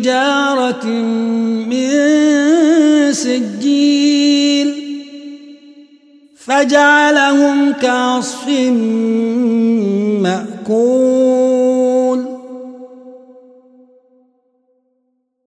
بحجارة من سجيل فجعلهم كعصف مأكول.